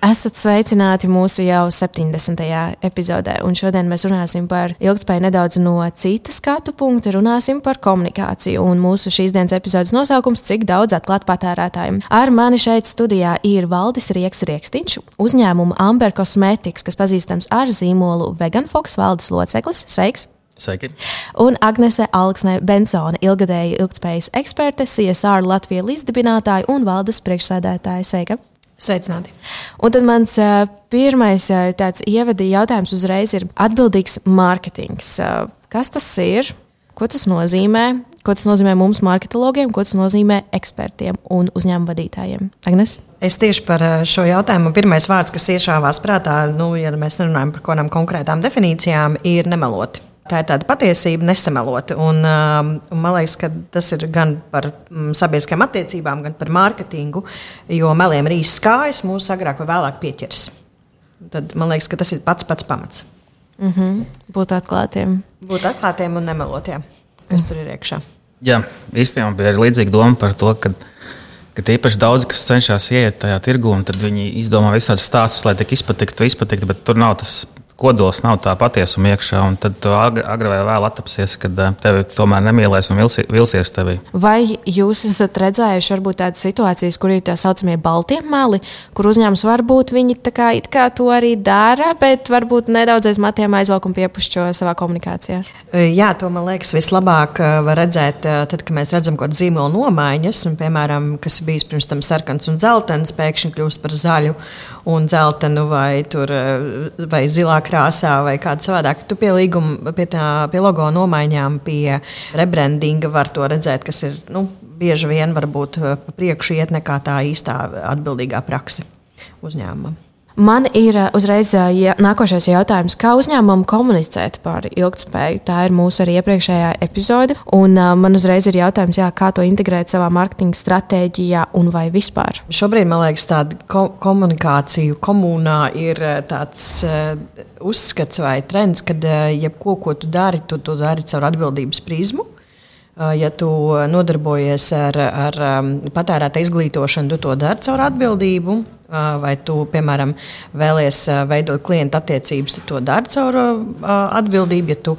Esat sveicināti mūsu jau 70. epizodē, un šodien mēs runāsim par ilgspēju nedaudz no citas skatu punkta. Runāsim par komunikāciju, un mūsu šīs dienas epizodes nosaukums - Cik daudz atklāt patērētājiem. Ar mani šeit studijā ir Valdis Rieks Rieksniņš, uzņēmuma Amber Cosmetics, kas pazīstams ar zīmolu Vegan Fox valdes loceklis. Sveiks! Sveiki. Un Agnese Alksne Bensone, ilgadēja ilgspējas eksperte, CSR Latvijas līdzdibinātāja un valdes priekšsēdētāja. Sveika! Sveicināti. Un tad mans uh, pirmais uh, tāds ievada jautājums uzreiz ir atbildīgs mārketings. Uh, kas tas ir? Ko tas nozīmē? Ko tas nozīmē mums, marketingiem, ko tas nozīmē ekspertiem un uzņēmumu vadītājiem? Agnes? Es tieši par šo jautājumu. Pirmais vārds, kas iešāvās prātā, nu, ja mēs nerunājam par kaut kādām konkrētām definīcijām, ir nemelot. Tā ir tāda patiesība, nesamelota. Un, um, un man liekas, ka tas ir gan par um, sabiedriskām attiecībām, gan par mārketingu, jo meliem ir īsts kājas, mūsu agrāk vai vēlāk pieķers. Tad man liekas, ka tas ir pats pats pamats. Mm -hmm. Būt atklātiem. Būt atklātiem un nemelotiem, kas mm. tur ir iekšā. Jā, īstenībā bija arī līdzīga doma par to, ka, ka īpaši daudz kas cenšas iet tajā tirgu, un tad viņi izdomā visādus stāstus, lai tik izpatiktu, izpatiktu, bet tur nav tas kodols nav tā patiesuma iekšā, un tad tu agri, agri vai vēl attapsies, kad eh, tevi tomēr nemīlēs un vilsi, vilsies tevī. Vai jūs esat redzējuši varbūt tādas situācijas, kur ir tā saucamie baltie meli, kur uzņēmums varbūt viņi tā kā, kā to arī dara, bet varbūt nedaudz aiz matiem aizvelk un piepušķo savā komunikācijā? E, jā, to man liekas vislabāk e, var redzēt, e, tad, kad mēs redzam kaut kādu zīmolu nomaiņas, un, piemēram, kas bijis pirms tam sarkans un dzeltens, pēkšņi kļūst par zaļu un dzeltenu vai, tur, vai zilā krāsā vai kāda savādāk. Tu pie līguma, pie, tā, pie logo nomaiņām, pie rebrandinga var to redzēt, kas ir nu, bieži vien varbūt pa priekšu iet nekā tā īstā atbildīgā praksa uzņēmumam. Man ir uh, uzreiz uh, ja, nākošais jautājums, kā uzņēmumam komunicēt par ilgspēju. Tā ir mūsu arī iepriekšējā epizode. Un, uh, man uzreiz ir jautājums, jā, kā to integrēt savā mārketinga stratēģijā un vai vispār. Šobrīd man liekas, tāda ko komunikācija komunā ir tāds uh, uzskats vai trends, ka uh, jebko, ko tu dari, tu to dari caur atbildības prizmu. Ja tu nodarbojies ar, ar um, patērētāju izglītošanu, tu to dari caur atbildību. Vai tu, piemēram, vēlies veidot klienta attiecības, tad to dari caur atbildību. Ja tu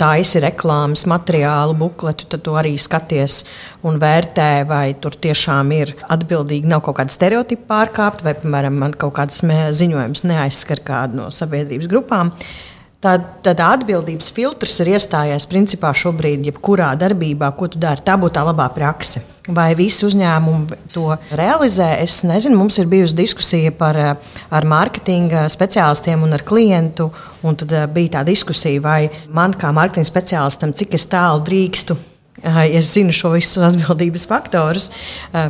taisi reklāmas materiālu, bukletu, tad tu arī skaties un vērtē, vai tur tiešām ir atbildīgi, nav kaut kāda stereotipa pārkāpta, vai, piemēram, man kaut kāds ziņojums neaizskar kādu no sabiedrības grupām. Uh, Tad, tad atbildības filtrs ir iestājies principā šobrīd, jebkurā darbībā, ko tu dari. Tā būtu tā labā praksa. Vai visi uzņēmumi to realizē? Es nezinu, mums ir bijusi diskusija par, ar mārketinga speciālistiem un ar klientu. Un tad eh, bija tā diskusija, vai man kā mārketinga speciālistam, cik tālu drīkstu es zinu šo visu atbildības faktorus,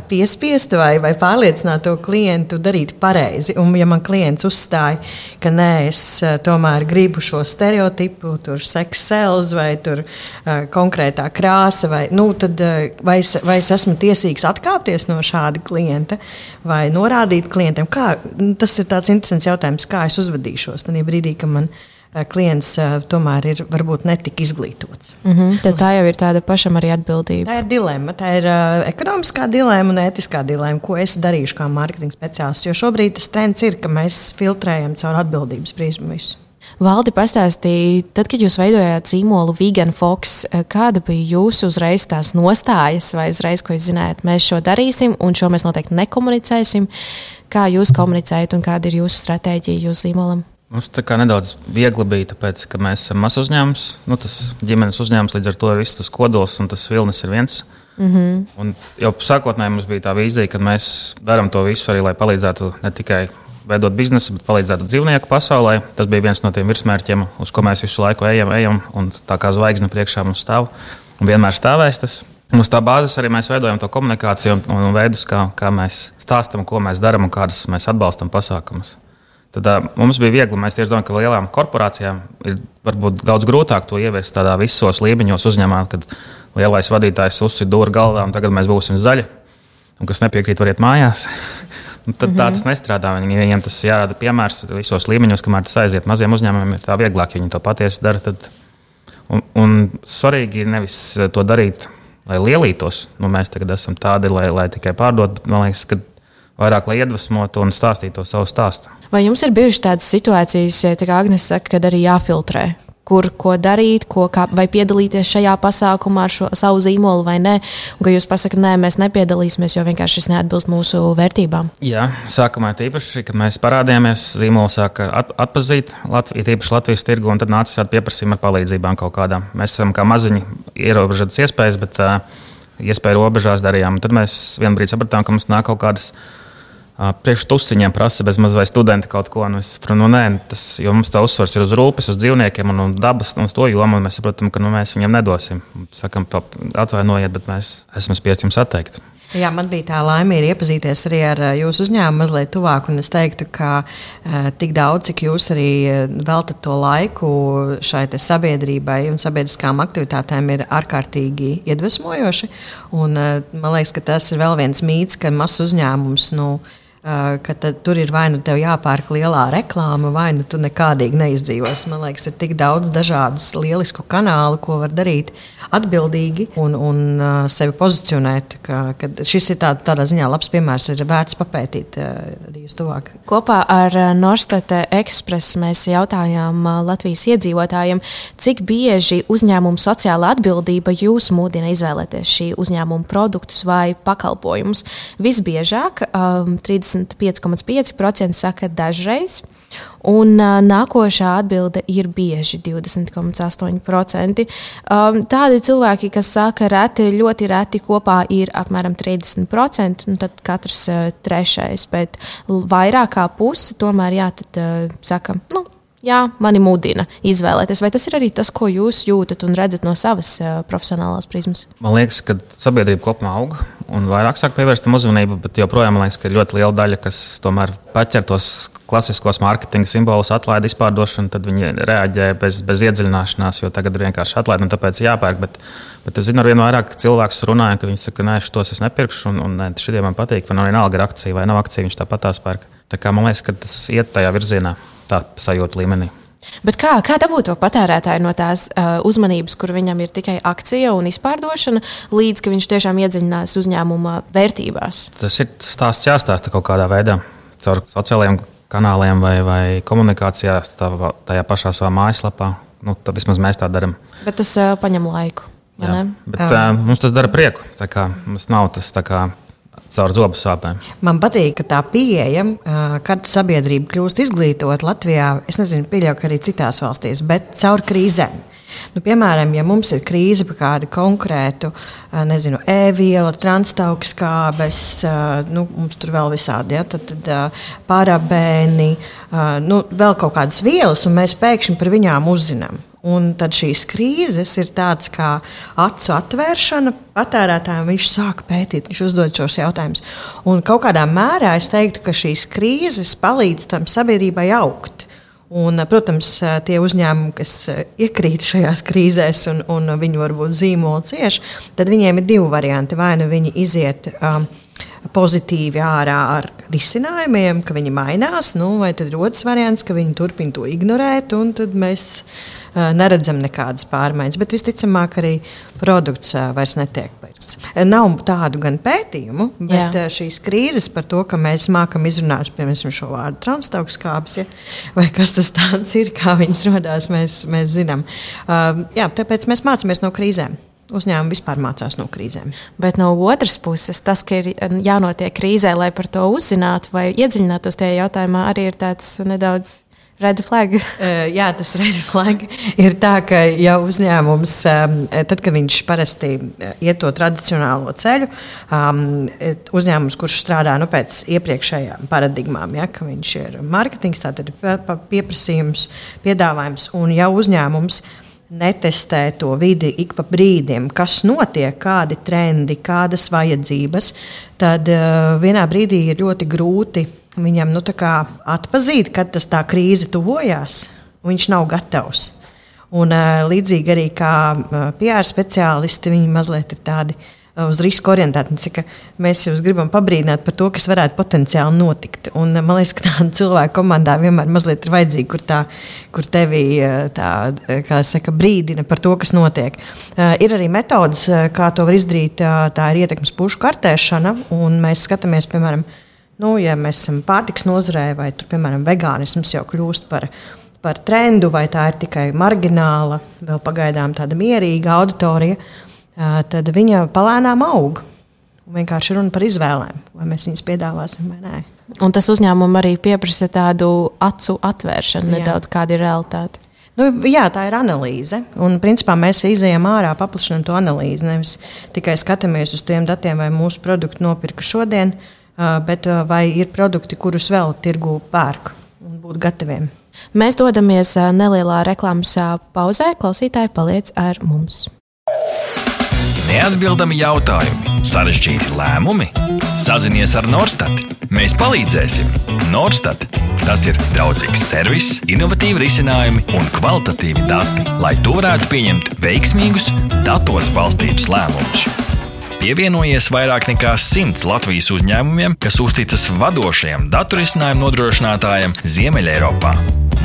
piespiest vai, vai pārliecināt to klientu darīt pareizi. Un, ja man klients uzstāja, ka nē, es tomēr gribu šo stereotipu, tur seksuāls vai tur konkrētā krāsa, vai, nu, tad, vai, es, vai es esmu tiesīgs atkāpties no šāda klienta vai norādīt klientam, kā tas ir tāds interesants jautājums, kā es uzvedīšos tajā brīdī, kad man ir klients tomēr ir varbūt netik izglītots. Mm -hmm. Tad tā jau ir tāda pašam arī atbildība. Tā ir dilemma. Tā ir uh, ekonomiskā dilemma un ētiskā dilemma, ko es darīšu kā mārketinga speciālists. Jo šobrīd tas trends ir, ka mēs filtrējam caur atbildības prizmu visu. Valdi pastāstīja, tad, kad jūs veidojāt zīmolu Vegan Fox, kāda bija jūsu uzreiz tās nostājas, vai uzreiz, ko jūs zinājāt, mēs šo darīsim, un šo mēs noteikti nekomunicēsim. Kā jūs komunicējat, un kāda ir jūsu stratēģija jūsu zīmolam? Mums tā kā nedaudz viegli bija, tāpēc, ka mēs esam mazs uzņēmums, nu, tas ģimenes uzņēmums, līdz ar to viss tas kodols un tas vilnis ir viens. Mm -hmm. Un jau sākotnēji mums bija tā vīzija, ka mēs darām to visu arī, lai palīdzētu ne tikai veidot biznesu, bet palīdzētu dzīvnieku pasaulē. Tas bija viens no tiem virsmērķiem, uz ko mēs visu laiku ejam, ejam un tā kā zvaigzne priekšā mums stāv un vienmēr stāvēs. Tas. Uz tā bāzes arī mēs veidojam to komunikāciju un, un veidus, kā, kā mēs stāstām, ko mēs darām un kādas mēs atbalstam pasākumus. Tad uh, mums bija viegli. Mēs tieši domājam, ka lielām korporācijām ir varbūt daudz grūtāk to ieviest tādā visos līmeņos uzņēmumā, kad lielais vadītājs uzsver dūru galvā un tagad mēs būsim zaļi. Un kas nepiekrīt, variet mājās. Nu, tad mm -hmm. tā tas nestrādā. Viņi, viņiem tas jārada piemērs visos līmeņos, kamēr tas aiziet. Maziem uzņēmumiem ir tā vieglāk, ja viņi to patiesi dara. Tad... Un, un svarīgi ir nevis to darīt, lai lielītos. Nu, mēs tagad esam tādi, lai, lai tikai pārdotu, bet man liekas, ka vairāk lai iedvesmotu un stāstītu savu stāstu. Vai jums ir bijušas tādas situācijas, kā Agnēs saka, kad arī jāfiltrē? kur ko darīt, ko, kā, vai piedalīties šajā pasākumā ar šo, savu zīmolu vai nē. Un, ka jūs pasakāt, nē, mēs nepiedalīsimies, jo vienkārši šis neatbilst mūsu vērtībām. Jā, sākumā tīpaši, kad mēs parādījāmies, zīmolu sāka at, atpazīt, Latvijas, tīpaši Latvijas tirgu, un tad nāca šādi pieprasījumi ar palīdzībām kaut kādām. Mēs esam kā maziņi ierobežotas iespējas, bet uh, iespēju robežās darījām. Un tad mēs vienā brīdī sapratām, ka mums nāk kaut kādas priekšstusiņiem prasa bez mazliet studenti kaut ko. Nu, es saprotu, nu, nē, tas, jo mums tā uzsvars ir uz rūpes, uz dzīvniekiem un, un dabas, un uz to jomu. Mēs saprotam, ka nu, mēs viņiem nedosim. Sakam, atvainojiet, bet mēs esam spiesti jums atteikt. Jā, man bija tā laime iepazīties arī ar jūsu uzņēmumu mazliet tuvāk. Es teiktu, ka tik daudz, cik jūs arī veltat to laiku šai sabiedrībai un sabiedriskām aktivitātēm, ir ārkārtīgi iedvesmojoši. Un, man liekas, ka tas ir vēl viens mīts, ka mazs uzņēmums. Nu, ka tur ir vai nu tev jāpērk lielā reklāma, vai nu tu nekādīgi neizdzīvosi. Man liekas, ir tik daudz dažādu lielisku kanālu, ko var darīt atbildīgi un, un sevi pozicionēt. Ka, ka šis ir tā, tādā ziņā labs piemērs, ir vērts papētīt arī uz tuvāk. Kopā ar Norstete Express mēs jautājām Latvijas iedzīvotājiem, cik bieži uzņēmuma sociālā atbildība jūs mudina izvēlēties šī uzņēmuma produktus vai pakalpojumus. Visbiežāk um, 30 25,5% saka dažreiz. Un uh, nākošā atbilde ir bieži 20,8%. Um, tādi cilvēki, kas saka, reti, ļoti reti kopā ir apmēram 30%, nu tad katrs uh, trešais, bet vairāk kā puse tomēr jā, tad, uh, saka, nu, jā, mani mudina izvēlēties. Vai tas ir arī tas, ko jūs jūtat un redzat no savas uh, profesionālās prizmas? Man liekas, ka sabiedrība kopumā aug un vairāk sāk pievērst tam uzmanību, bet joprojām man liekas, ka ir ļoti liela daļa, kas tomēr paķer tos klasiskos mārketinga simbolus, atlaidi izpārdošanu, tad viņi reaģē bez, bez iedziļināšanās, jo tagad ir vienkārši atlaidi un tāpēc jāpērk. Bet, bet es zinu, ar vien vairāk cilvēku runāju, ka viņi saka, nē, šos es nepirkšu, un, un nē, šitie man patīk, vai nav vienalga ar akciju vai nav akcija, viņš tāpat tās pērk. Tā kā man liekas, ka tas iet tajā virzienā tā sajūta līmenī. Bet kā, kā dabūt to patērētāju no tās uh, uzmanības, kur viņam ir tikai akcija un izpārdošana, līdz viņš tiešām iedziļinās uzņēmuma vērtībās? Tas ir stāsts jāstāsta kaut kādā veidā, caur sociālajiem kanāliem vai, vai komunikācijā, tajā pašā savā mājaslapā. Nu, tad vismaz mēs tā darām. Bet tas uh, paņem laiku. Jā, bet, uh, mums tas dara prieku. Mums nav tas tā kā caur zobu sāpēm. Man patīk, ka tā pieeja, kad sabiedrība kļūst izglītota Latvijā, es nezinu, pieļauju, ka arī citās valstīs, bet caur krīzēm. Nu, piemēram, ja mums ir krīze par kādu konkrētu nezinu, e-vielu, transtaukskābes, nu, mums tur vēl visādi, ja, tad, tad parabēni, nu, vēl kaut kādas vielas, un mēs pēkšņi par viņām uzzinām. Un tad šīs krīzes ir tādas kā acu atvēršana patērētājiem. Viņš sāk pētīt, viņš uzdod šos jautājumus. Un kaut kādā mērā es teiktu, ka šīs krīzes palīdz tam sabiedrībai augt. Un, protams, tie uzņēmumi, kas iekrīt šajās krīzēs un, un viņi varbūt zīmoli cieši, tad viņiem ir divi varianti. Vai nu viņi iziet um, pozitīvi ārā ar risinājumiem, ka viņi mainās, nu, vai tad otrs variants, ka viņi turpina to ignorēt, un tad mēs neredzam nekādas pārmaiņas. Bet visticamāk, arī produkts vairs netiek pirkts. Nav tādu gan pētījumu, bet Jā. šīs krīzes par to, ka mēs mākam izrunāt piemēram, šo vārdu transtaukskāpes, ja? vai kas tas ir, kā viņas radās, mēs, mēs zinām. Jā, tāpēc mēs mācāmies no krīzēm. Uzņēmumi vispār mācās no krīzēm. Bet no otras puses, tas, ka ir jānotiek krīzē, lai par to uzzinātu vai iedziļinātos tajā jautājumā, arī ir tāds nedaudz Red flag. Uh, jā, tas red flag ir tā, ka ja uzņēmums, um, tad, kad viņš parasti iet to tradicionālo ceļu, um, uzņēmums, kurš strādā nu, pēc iepriekšējām paradigmām, ja, ka viņš ir mārketings, tātad pieprasījums, piedāvājums, un ja uzņēmums netestē to vidi ik pa brīdim, kas notiek, kādi trendi, kādas vajadzības, tad uh, vienā brīdī ir ļoti grūti viņam nu, atpazīt, kad tas tā krīze tuvojās, viņš nav gatavs. Un, līdzīgi arī kā PR speciālisti, viņi mazliet ir tādi uz risku orientēti. Mēs jūs gribam pabrīdināt par to, kas varētu potenciāli notikt. Un, man liekas, ka tāda cilvēka komandā vienmēr ir vajadzīga, kur, tā, kur tevi tā, saka, brīdina par to, kas notiek. Ir arī metodas, kā to var izdarīt. Tā ir ietekmes pušu kartēšana, un mēs skatāmies, piemēram, nu, ja mēs esam pārtiks nozarē, vai, tur, piemēram, vegānisms jau kļūst par par trendu, vai tā ir tikai margināla, vēl pagaidām tāda mierīga auditorija, tad viņa palēnām aug. Un vienkārši runa par izvēlēm, vai mēs viņus piedāvāsim vai nē. Un tas uzņēmumam arī pieprasa tādu acu atvēršanu, jā. nedaudz kāda ir realitāte. Nu, jā, tā ir analīze. Un, principā, mēs izējām ārā, paplašinām to analīzi. Nevis tikai skatāmies uz tiem datiem, vai mūsu produktu nopirka šodien, bet vai ir produkti, kurus vēl tirgu pērk un būt gataviem. Mēs dodamies nelielā reklāmas pauzē. Klausītāji, paliec ar mums! Neatbildami jautājumi, sarežģīti lēmumi. Sazinies ar Norstat. Mēs palīdzēsim. Norstat. Tas ir draudzīgs servis, innovatīvi risinājumi un kvalitatīvi dati, lai tu varētu pieņemt veiksmīgus, datos balstītus lēmumus. Pievienojies vairāk nekā simts Latvijas uzņēmumiem, kas uzticas vadošajam datorisinājumu nodrošinātājam Ziemeļeiropā.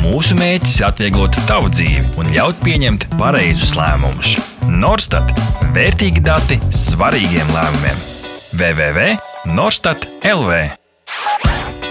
Mūsu mērķis ir atvieglot tavu dzīvi un ļaut pieņemt pareizus lēmumus. Norstat - vērtīgi dati svarīgiem lēmumiem. www.norstat.lv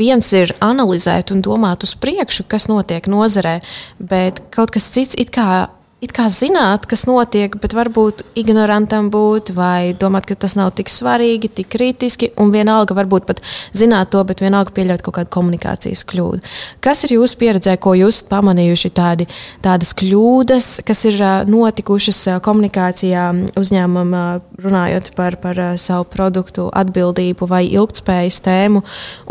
viens ir analizēt un domāt uz priekšu, kas notiek nozarē, bet kaut kas cits it kā it kā zināt, kas notiek, bet varbūt ignorantam būt vai domāt, ka tas nav tik svarīgi, tik kritiski, un vienalga varbūt pat zināt to, bet vienalga pieļaut kaut kādu komunikācijas kļūdu. Kas ir jūsu pieredzē, ko jūs pamanījuši tādi, tādas kļūdas, kas ir notikušas komunikācijā uzņēmumam, runājot par, par savu produktu atbildību vai ilgtspējas tēmu,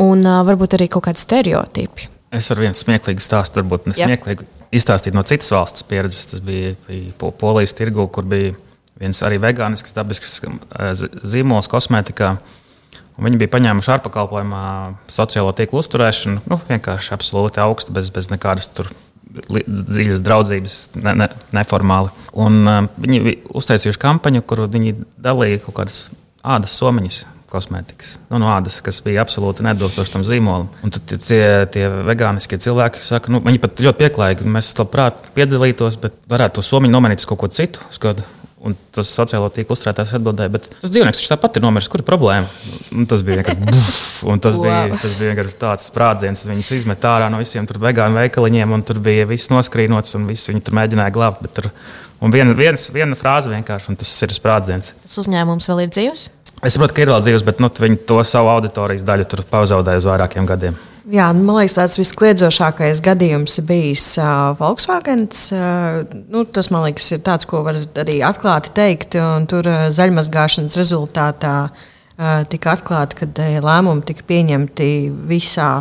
un varbūt arī kaut kādi stereotipi? Es ar vienu smieklīgu stāstu, varbūt ne smieklīgu. Yep izstāstīt no citas valsts pieredzes. Tas bija, bija Polijas tirgu, kur bija viens arī vegānisks, dabisks zīmols kosmētikā. Viņi bija paņēmuši ārpakalpojumā sociālo tīklu uzturēšanu, nu, vienkārši absolūti augstu, bez, bez nekādas tur dziļas draudzības, ne, ne, neformāli. Un, uh, viņi bija uztaisījuši kampaņu, kur viņi dalīja kaut kādas ādas somiņas kosmētikas, nu, no ādas, kas bija absolūti neatbilstoši tam zīmolam. Un tad tie, tie vegāniskie cilvēki saka, nu, viņi pat ļoti pieklājīgi, mēs labprāt piedalītos, bet varētu to somiņu nomainīt uz kaut ko citu. Skatu. Un tas sociālo tīklu uzturētājs atbildēja, bet tas dzīvnieks taču tāpat ir nomiris. Kur ir problēma? Un tas bija vienkārši buf, un tas bija, tas bija vienkārši tāds sprādziens. Viņus izmet ārā no visiem vegānu veikaliņiem, un tur bija viss noskrīnots, un visi viņi tur mēģināja glābt. Tur, un viena, viens, viena frāze vienkārši, un tas ir sprādziens. Tas uzņēmums vēl ir dzīvs? Es saprotu, ka ir vēl dzīves, bet nu, viņi to savu auditorijas daļu tur pazaudēja uz vairākiem gadiem. Jā, nu, man liekas, tāds viskliedzošākais gadījums ir bijis uh, Volkswagen. Uh, nu, tas, man liekas, ir tāds, ko var arī atklāti teikt. Tur uh, zaļmazgāšanas rezultātā uh, tika atklāti, ka uh, lēmumi tika pieņemti visā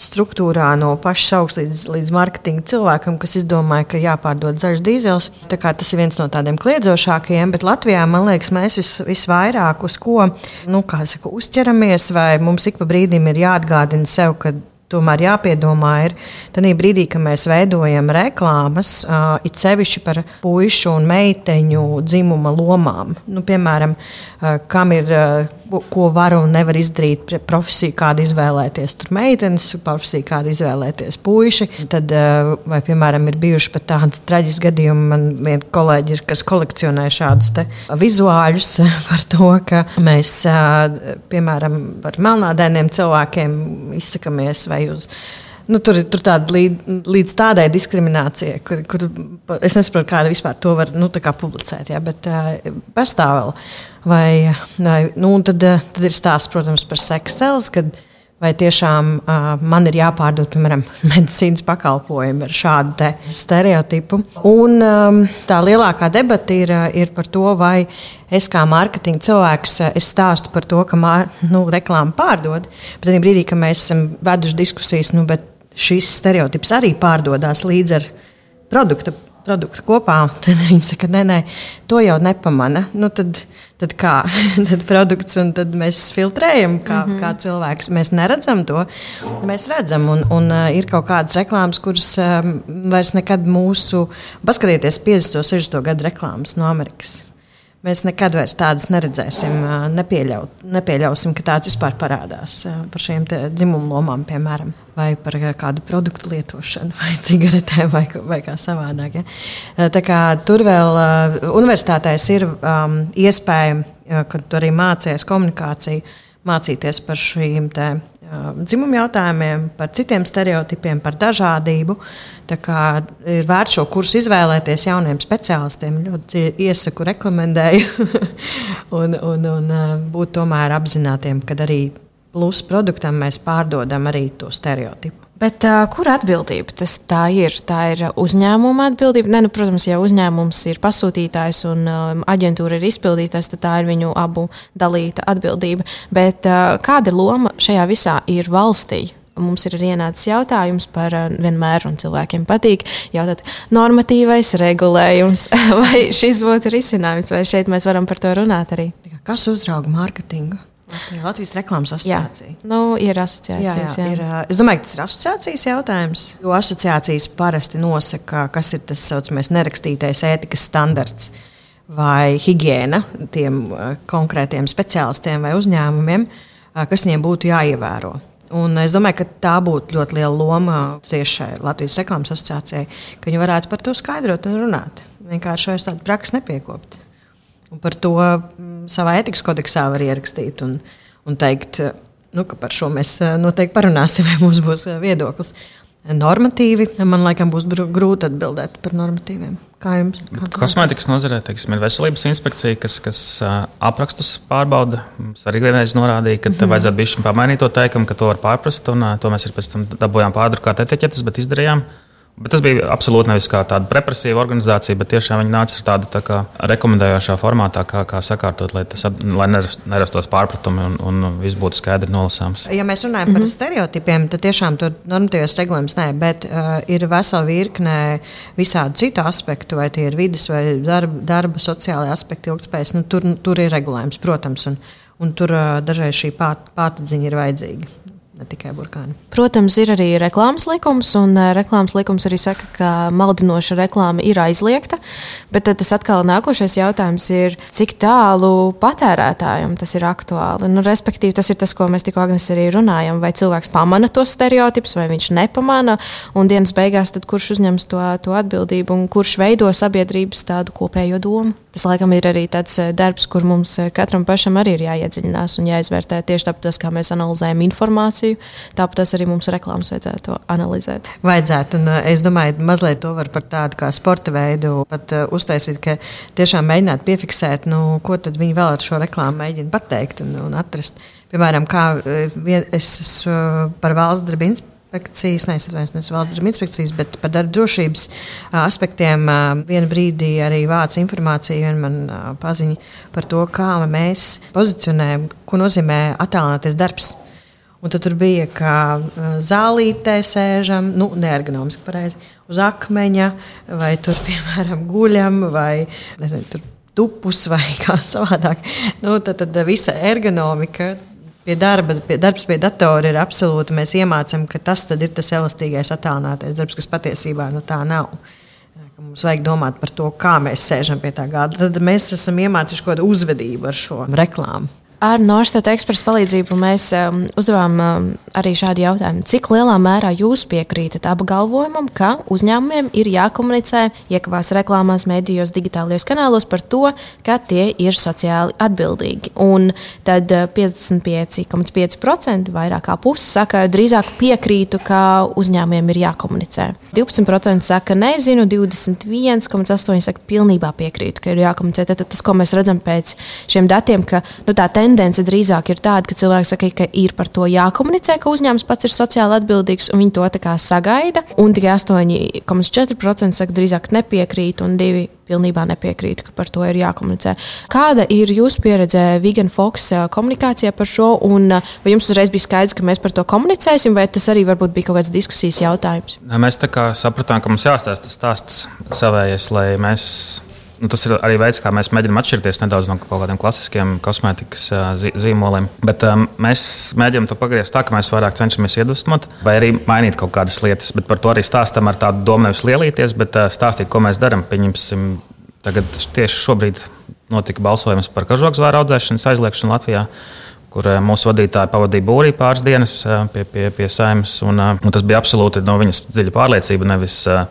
struktūrā no paša augsta līdz, līdz marketinga cilvēkam, kas izdomāja, ka jāpārdod zaļš dīzels. Tas ir viens no tādiem kliedzošākajiem, bet Latvijā, man liekas, mēs vis, visvairāk uz ko nu, saka, uzķeramies, vai mums ik pa brīdim ir jāatgādina sev, ka tomēr jāpiedomā ir tad brīdī, kad mēs veidojam reklāmas, uh, it sevišķi par puišu un meiteņu dzimuma lomām. Nu, piemēram, uh, kam ir, uh, ko var un nevar izdarīt, profesiju, kādu izvēlēties. Tur meitenes, profesiju, kādu izvēlēties puiši. Tad, uh, vai, piemēram, ir bijuši pat tādi traģiski gadījumi, man viena kolēģi ir, kas kolekcionē šādus vizuāļus par to, ka mēs, uh, piemēram, par melnādainiem cilvēkiem izsakamies vai uz. Nu, tur ir tāda līdz, līdz tādai diskriminācijai, kur, kur es nesaprotu, kāda vispār to var nu, publicēt. Jā, bet uh, pastāv vēl. Vai, vai, nu, tad, tad ir stāsts, protams, par seksu, kad vai tiešām uh, man ir jāpārdod, piemēram, medicīnas pakalpojumi ar šādu stereotipu. Un um, tā lielākā debata ir, ir par to, vai es kā mārketinga cilvēks stāstu par to, ka nu, reklāma pārdod. Bet brīdī, kad mēs esam veduši diskusijas, nu, šis stereotips arī pārdodas līdz ar produktu produktu kopā, tad viņi saka, nē, nē, to jau nepamana. Nu, tad, tad kā? tad produkts, un tad mēs filtrējam, kā, mm -hmm. kā cilvēks. Mēs neredzam to. Mēs redzam, un, un uh, ir kaut kādas reklāmas, kuras um, vairs nekad mūsu, paskatieties, 50, 60 gadu reklāmas no Amerikas. Mēs nekad vairs tādas neredzēsim, nepieļaut, nepieļausim, ka tāds vispār parādās par šīm dzimumu lomām, piemēram, vai par kādu produktu lietošanu, vai cigaretēm, vai, vai kā savādāk. Ja? Tā kā tur vēl universitātēs ir um, iespēja, kad tu arī mācies komunikāciju, mācīties par šīm tēmām dzimumu jautājumiem, par citiem stereotipiem, par dažādību. Ir vērts šo kursu izvēlēties jauniem speciālistiem. Ļoti iesaku, rekomendēju un, un, un būt tomēr apzinātiem, ka arī plus produktam mēs pārdodam arī to stereotipu. Bet, uh, kur atbildība tas tā ir? Tā ir uzņēmuma atbildība. Ne, nu, protams, ja uzņēmums ir pasūtītājs un uh, aģentūra ir izpildītājs, tad tā ir viņu abu dalīta atbildība. Bet uh, kāda loma šajā visā ir valstī? Mums ir ienācis jautājums par vienmēr, un cilvēkiem patīk jautāt, normatīvais regulējums, vai šis būtu risinājums, vai šeit mēs varam par to runāt arī. Kas uzrauga mārketingu? Latvijas, Latvijas reklāmas asociācija. Jā, nu, ir asociācijas. Jā, jā, ir, es domāju, ka tas ir asociācijas jautājums. Jo asociācijas parasti nosaka, kas ir tas saucamais nerakstītais ētikas standarts vai higiēna tiem konkrētiem speciālistiem vai uzņēmumiem, kas viņiem būtu jāievēro. Un es domāju, ka tā būtu ļoti liela loma tieši Latvijas reklāmas asociācijai, ka viņi varētu par to skaidrot un runāt. Vienkārši vairs tādu praksi nepiekopt. Un par to mm, savā etikas kodeksā var ierakstīt un, un teikt, nu, ka par šo mēs eh, noteikti parunāsim, vai mums būs eh, viedoklis. Normatīvi, man liekas, būs grūti atbildēt par normatīviem. Kā jums? Kosmētikas nozarē teiksim, ir veselības inspekcija, kas, kas aprakstus pārbauda. Mums arī vienreiz norādīja, ka mm -hmm. vajadzētu bišķi pamainīt to teikumu, ka to var pārprast. Un, to mēs arī pēc tam dabūjām pārdrukāt etiķetes, bet izdarījām. Uh, Bet tas bija absolūti nevis kā tāda represīva organizācija, bet tiešām viņi nāca ar tādu tā kā, rekomendējošā formātā, kā, kā sakārtot, lai, tas, lai nerastos pārpratumi un, un viss būtu skaidri nolasāms. Ja mēs runājam mm -hmm. par mhm. stereotipiem, tad tiešām tur normatīvais regulējums nē, bet uh, ir vesela virkne visādi citu aspektu, vai tie ir vidas vai darba, darba sociālai aspekti, ilgspējas. Nu, tur, tur ir regulējums, protams, un, un tur uh, dažreiz šī pāt, pātadziņa ir vajadzīga ne tikai burkāni. Protams, ir arī reklāmas likums, un reklāmas likums arī saka, ka maldinoša reklāma ir aizliegta. Bet tas atkal nākošais jautājums ir, cik tālu patērētājam tas ir aktuāli. Nu, respektīvi, tas ir tas, ko mēs tikko arī runājam. Vai cilvēks pamana tos stereotipus, vai viņš nepamana, un dienas beigās kurš uzņems to, to atbildību un kurš veido sabiedrības tādu kopējo domu. Tas, laikam, ir arī tāds darbs, kur mums katram pašam arī ir jāiedziļinās un jāizvērtē tieši tāpat, kā mēs analizējam informāciju informāciju. Tāpat arī mums reklāmas vajadzētu analizēt. Vajadzētu, un uh, es domāju, mazliet to var par tādu kā sporta veidu pat uh, uztaisīt, ka tiešām mēģināt piefiksēt, nu, ko tad viņi vēl ar šo reklāmu mēģina pateikt un, un atrast. Piemēram, kā uh, vien, es esmu par valsts darbu inspekcijas, neizsakās nevis valsts darba inspekcijas, bet par darba drošības aspektiem. Vienu brīdī arī vāca informāciju, un man paziņa par to, kā mēs pozicionējam, ko nozīmē attēlināties darbs. Un tad bija kā zālītē sēžam, nu, neergonomiski pareizi, uz akmeņa, vai tur, piemēram, guļam, vai nezinu, tur tupus vai kā savādāk. Nu, tad, tad visa ergonomika pie darba, pie darbs pie datora ir absolūti. Mēs iemācām, ka tas ir tas elastīgais, attēlinātais darbs, kas patiesībā nu, tā nav. Mums vajag domāt par to, kā mēs sēžam pie tā gada. Tad mēs esam iemācījuši kaut kādu uzvedību ar šo reklāmu. Ar Norstata eksperta palīdzību mēs um, uzdevām um, arī šādu jautājumu. Cik lielā mērā jūs piekrītat apgalvojumam, ka uzņēmumiem ir jākomunicē iekavās reklāmās, medijos, digitālajos kanālos par to, ka tie ir sociāli atbildīgi? Un tad 55,5% uh, vairāk kā puse saka, drīzāk piekrītu, ka uzņēmumiem ir jākomunicē. 12% saka, nezinu, 21,8% saka, pilnībā piekrītu, ka ir jākomunicē. Tad tas, ko mēs redzam pēc šiem datiem, ka nu, tā tendence drīzāk ir tāda, ka cilvēki saka, ka ir par to jākomunicē, ka uzņēmums pats ir sociāli atbildīgs un viņi to sagaida. Un tikai 8,4% saka, drīzāk nepiekrīt, un 2% pilnībā nepiekrītu, ka par to ir jākomunicē. Kāda ir jūsu pieredze Vegan Fox komunikācijā par šo? Un vai jums uzreiz bija skaidrs, ka mēs par to komunicēsim, vai tas arī varbūt bija kaut kāds diskusijas jautājums? Mēs sapratām, ka mums jāstāsta tas stāsts savējais, lai mēs nu, tas ir arī veids, kā mēs mēģinām atšķirties nedaudz no kaut kādiem klasiskiem kosmētikas zīmoliem. Bet um, mēs mēģinām to pagriezt tā, ka mēs vairāk cenšamies iedvesmot vai arī mainīt kaut kādas lietas. Bet par to arī stāstam ar tādu domu nevis lielīties, bet uh, stāstīt, ko mēs darām. Pieņemsim, tagad tieši šobrīd notika balsojums par kažokzvēru audzēšanas aizliegšanu Latvijā kur mūsu vadītāji pavadīja būrī pāris dienas pie, pie, pie saimnes. Un, un tas bija absolūti no viņas dziļa pārliecība, nevis uh,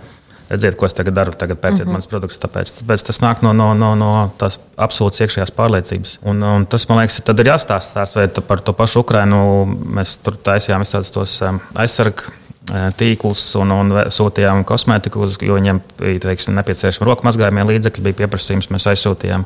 redziet, ko es tagad daru, tagad pērciet mm -hmm. manas produktus. Tāpēc, tāpēc tas nāk no, no, no, no tās absolūtas iekšējās pārliecības. Un, un tas, man liekas, tad ir jāstāsta stāst, vai par to pašu Ukrainu. Mēs tur taisījām tos um, aizsargu uh, tīklus un, un sūtījām kosmētiku, jo viņiem bija teiksim, nepieciešami roku mazgājumie līdzekļi, bija pieprasījums, mēs aizsūtījām.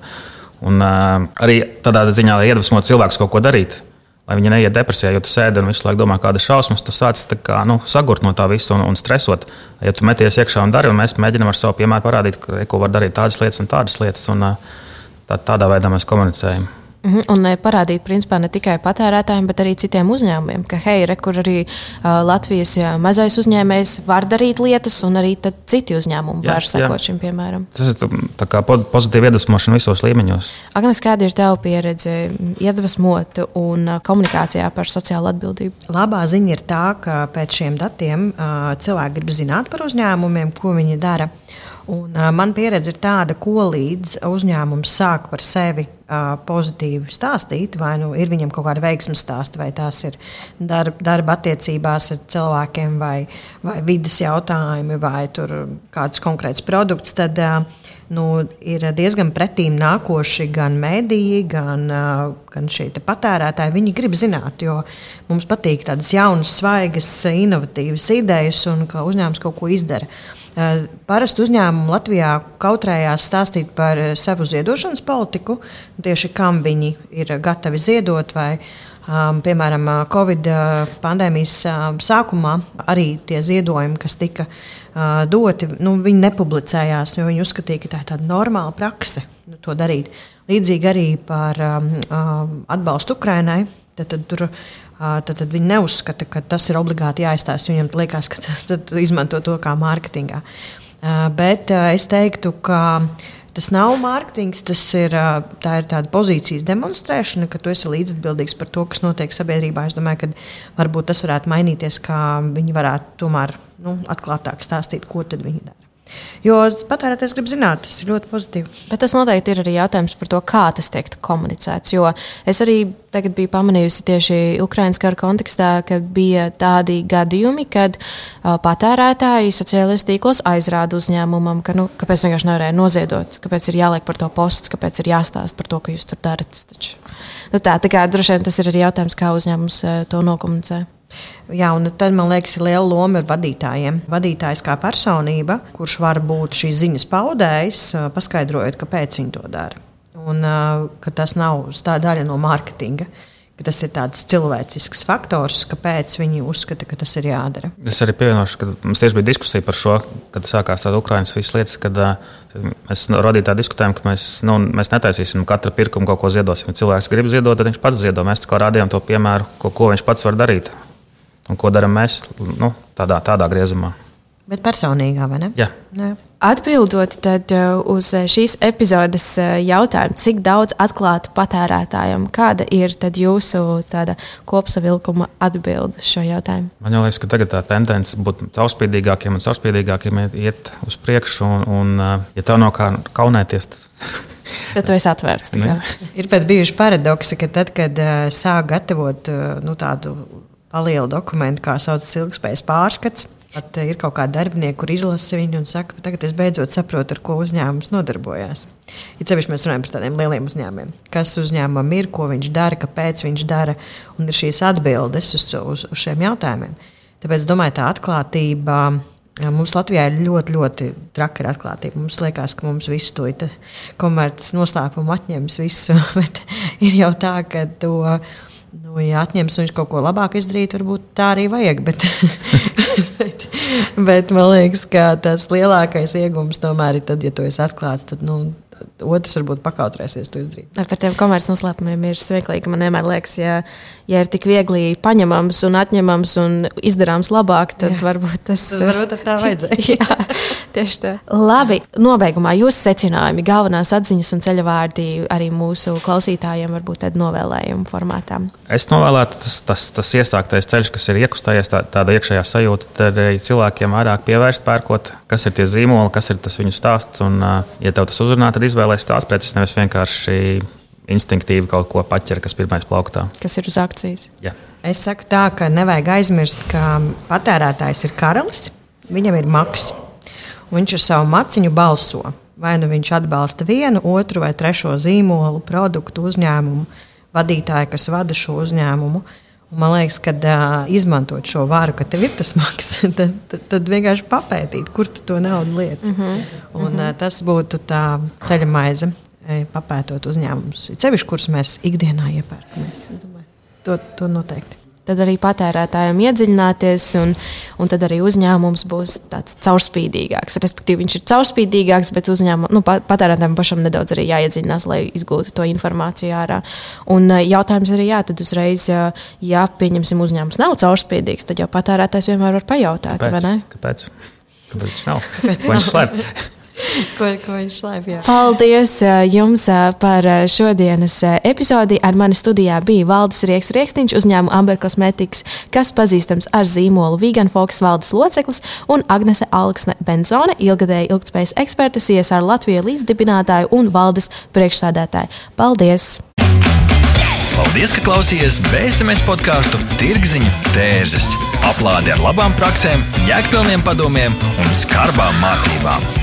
Un, uh, arī tādā ziņā, lai iedvesmotu cilvēkus kaut ko darīt lai viņi neiet depresijā, jo tu sēdi un visu laiku domā, kādas šausmas, tu sāc kā, nu, sagurt no tā visa un, un stresot. Ja tu meties iekšā un dari, un mēs mēģinām ar savu piemēru parādīt, ka, ko var darīt tādas lietas un tādas lietas, un tā, tādā veidā mēs komunicējam. Mhm, un parādīt, principā, ne tikai patērētājiem, bet arī citiem uzņēmumiem, ka, hei, re, kur arī uh, Latvijas jā, mazais uzņēmējs var darīt lietas, un arī citi uzņēmumi jā, var sekot šim piemēram. Tas ir pozitīvi iedvesmošana visos līmeņos. Agnes, kāda ir tava pieredze iedvesmot un komunikācijā par sociālo atbildību? Labā ziņa ir tā, ka pēc šiem datiem uh, cilvēki grib zināt par uzņēmumiem, ko viņi dara. Un, uh, man pieredze ir tāda, ko līdz uzņēmums sāk par sevi pozitīvi stāstīt, vai nu ir viņam kaut kāda veiksmes stāsta, vai tās ir darba, darba attiecībās ar cilvēkiem, vai, vai vidas jautājumi, vai kāds konkrēts produkts, tad nu, ir diezgan pretīm nākoši gan mēdīji, gan, gan šie patērētāji. Viņi grib zināt, jo mums patīk tādas jaunas, svaigas, inovatīvas idejas un ka uzņēmums kaut ko izdara. Parasti uzņēmumi Latvijā kautrējās stāstīt par savu ziedošanas politiku, tieši kam viņi ir gatavi ziedot. Vai, um, piemēram, Covid pandēmijas um, sākumā arī tie ziedojumi, kas tika uh, doti, nu, viņi nepublicējās, jo viņi uzskatīja, ka tā ir tāda normāla prakse nu, to darīt. Līdzīgi arī par um, atbalstu Ukrainai. Tad, tad tur tad, tad viņi neuzskata, ka tas ir obligāti jāizstāsta. Viņiem liekas, ka tas izmanto to kā mārketingā. Bet es teiktu, ka tas nav mārketings, tas ir, tā ir tāda pozīcijas demonstrēšana, ka tu esi līdzatbildīgs par to, kas notiek sabiedrībā. Es domāju, ka varbūt tas varētu mainīties, kā viņi varētu tomēr nu, atklātāk stāstīt, ko viņi dara. Jo patērētājs grib zināt, tas ir ļoti pozitīvi. Bet tas noteikti ir arī jautājums par to, kā tas tiek komunicēts. Jo es arī biju pamanījusi tieši Ukraiņas kara kontekstā, ka bija tādi gadījumi, kad uh, patērētāji sociālajos tīklos aizrāda uzņēmumam, ka nu, kāpēc vienkārši nevarēja noziedot, kāpēc ir jāliek par to posts, kāpēc ir jāstāsta par to, ka jūs tur darat. Taču, nu tā, tā kā droši vien tas ir arī jautājums, kā uzņēmums uh, to nokomunicē. Jā, un tad man liekas, ir liela loma ir vadītājiem. Vadītājs kā personība, kurš var būt šīs ziņas paudējs, paskaidrojot, kāpēc viņi to dara. Un ka tas nav daļa no mārketinga. Tas ir tāds cilvēcisks faktors, kāpēc viņi uzskata, ka tas ir jādara. Es arī pievienošu, ka mums tieši bija diskusija par šo, kad sākās tāda Ukraiņas visas lietas, kad uh, mēs radītājā diskutējām, ka mēs, nu, mēs netaisīsim katra pirkuma kaut ko ziedosim. Cilvēks grib ziedot, tad viņš pats ziedo. Mēs kā rādījām to piemēru, ko, ko viņš pats var darīt. Un ko darām mēs nu, tādā, tādā griezumā? Bet personīgā, vai ne? Jā. Jā. Atbildot uh, uz šīs epizodes uh, jautājumu, cik daudz atklātu patērētājiem, kāda ir jūsu kopsavilkuma atbilde šo jautājumu? Man liekas, ka tagad tā tendence būt caurspīdīgākiem un caurspīdīgākiem iet uz priekšu, un, un uh, ja tev nav kā kaunēties, tad. Tad tu esi atvērts. ir pat bijuši paradoksi, ka tad, kad uh, sāk gatavot uh, nu, tādu lielu dokumentu, kā sauc ilgspējas pārskats. Pat ir kaut kāda darbinieka, kur izlasa viņu un saka, ka tagad es beidzot saprotu, ar ko uzņēmums nodarbojās. Ir sevišķi mēs runājam par tādiem lieliem uzņēmumiem. Kas uzņēmumam ir, ko viņš dara, kāpēc viņš dara, un ir šīs atbildes uz, uz, uz šiem jautājumiem. Tāpēc, domāju, tā atklātība Jā, mums Latvijā ir ļoti, ļoti traka atklātība. Mums liekas, ka mums visu to komerces noslēpumu atņems visu, bet ir jau tā, ka to. Nu, ja atņems viņš kaut ko labāk izdarīt, varbūt tā arī vajag. Bet, bet, bet man liekas, ka tas lielākais iegūms tomēr ir tad, ja tu esi atklāts. Tad, nu, otrs varbūt pakautrēsies to izdarīt. Par tiem komerces noslēpumiem ir smieklīgi. Man vienmēr liekas, ja, ja ir tik viegli paņemams un atņemams un izdarāms labāk, tad jā. varbūt tas ir. Varbūt tā vajadzēja. jā, tieši tā. Labi, nobeigumā jūsu secinājumi, galvenās atziņas un ceļavārdi arī mūsu klausītājiem varbūt tādu novēlējumu formātā. Es novēlētu tas, tas, tas iesāktais ceļš, kas ir iekustējies, tā, tāda iekšējā sajūta, tad cilvēkiem vairāk pievērst pērkot, kas ir tie zīmoli, kas ir tas viņu stāsts. Un, ja tev tas uzrunā, tad izvēlēsies tās preces, nevis vienkārši instinktīvi kaut ko paķer, kas pirmais plauktā. Kas ir uz akcijas? Ja. Es saku tā, ka nevajag aizmirst, ka patērētājs ir karalis, viņam ir maks. Viņš ar savu maciņu balso. Vai nu viņš atbalsta vienu, otru vai trešo zīmolu, produktu, uzņēmumu, vadītāju, kas vada šo uzņēmumu. Un man liekas, ka uh, izmantot šo vāru, ka tev ir tas maksas, tad, tad, tad vienkārši papētīt, kur tu to naudu lieti. Mm -hmm. Un, uh, tas būtu tā ceļa maize, papētot uzņēmumus, ceļš, kurus mēs ikdienā iepērkamies. To, to noteikti tad arī patērētājiem iedziļināties, un, un tad arī uzņēmums būs tāds caurspīdīgāks. Respektīvi, viņš ir caurspīdīgāks, bet uzņēmum, nu, patērētājiem pašam nedaudz arī jāiedziļinās, lai iegūtu to informāciju ārā. Un eh, jautājums arī, jā, tad uzreiz, ja pieņemsim, uzņēmums nav caurspīdīgs, tad jau patērētājs vienmēr var pajautāt, Kāpēc? vai ne? Kāpēc? Kāpēc viņš nav? Kāpēc viņš slēpj? ko, ko viņš slēpj. Paldies jums par šodienas epizodi. Ar mani studijā bija Valdis Rieks, Rieksniņš, uzņēmuma Amber Cosmetics, kas pazīstams ar zīmolu Vegan Fox valdes loceklis, un Agnese Alksne Benzone, ilgadēja ilgspējas eksperte, CSR Latvijas līdzdibinātāja un valdes priekšsādātāja. Paldies! Paldies, ka klausījāties BSMS podkāstu Tirziņu tērzes. Aplādi ar labām praktiskām, jēgpilniem padomiem un skarbām mācībām.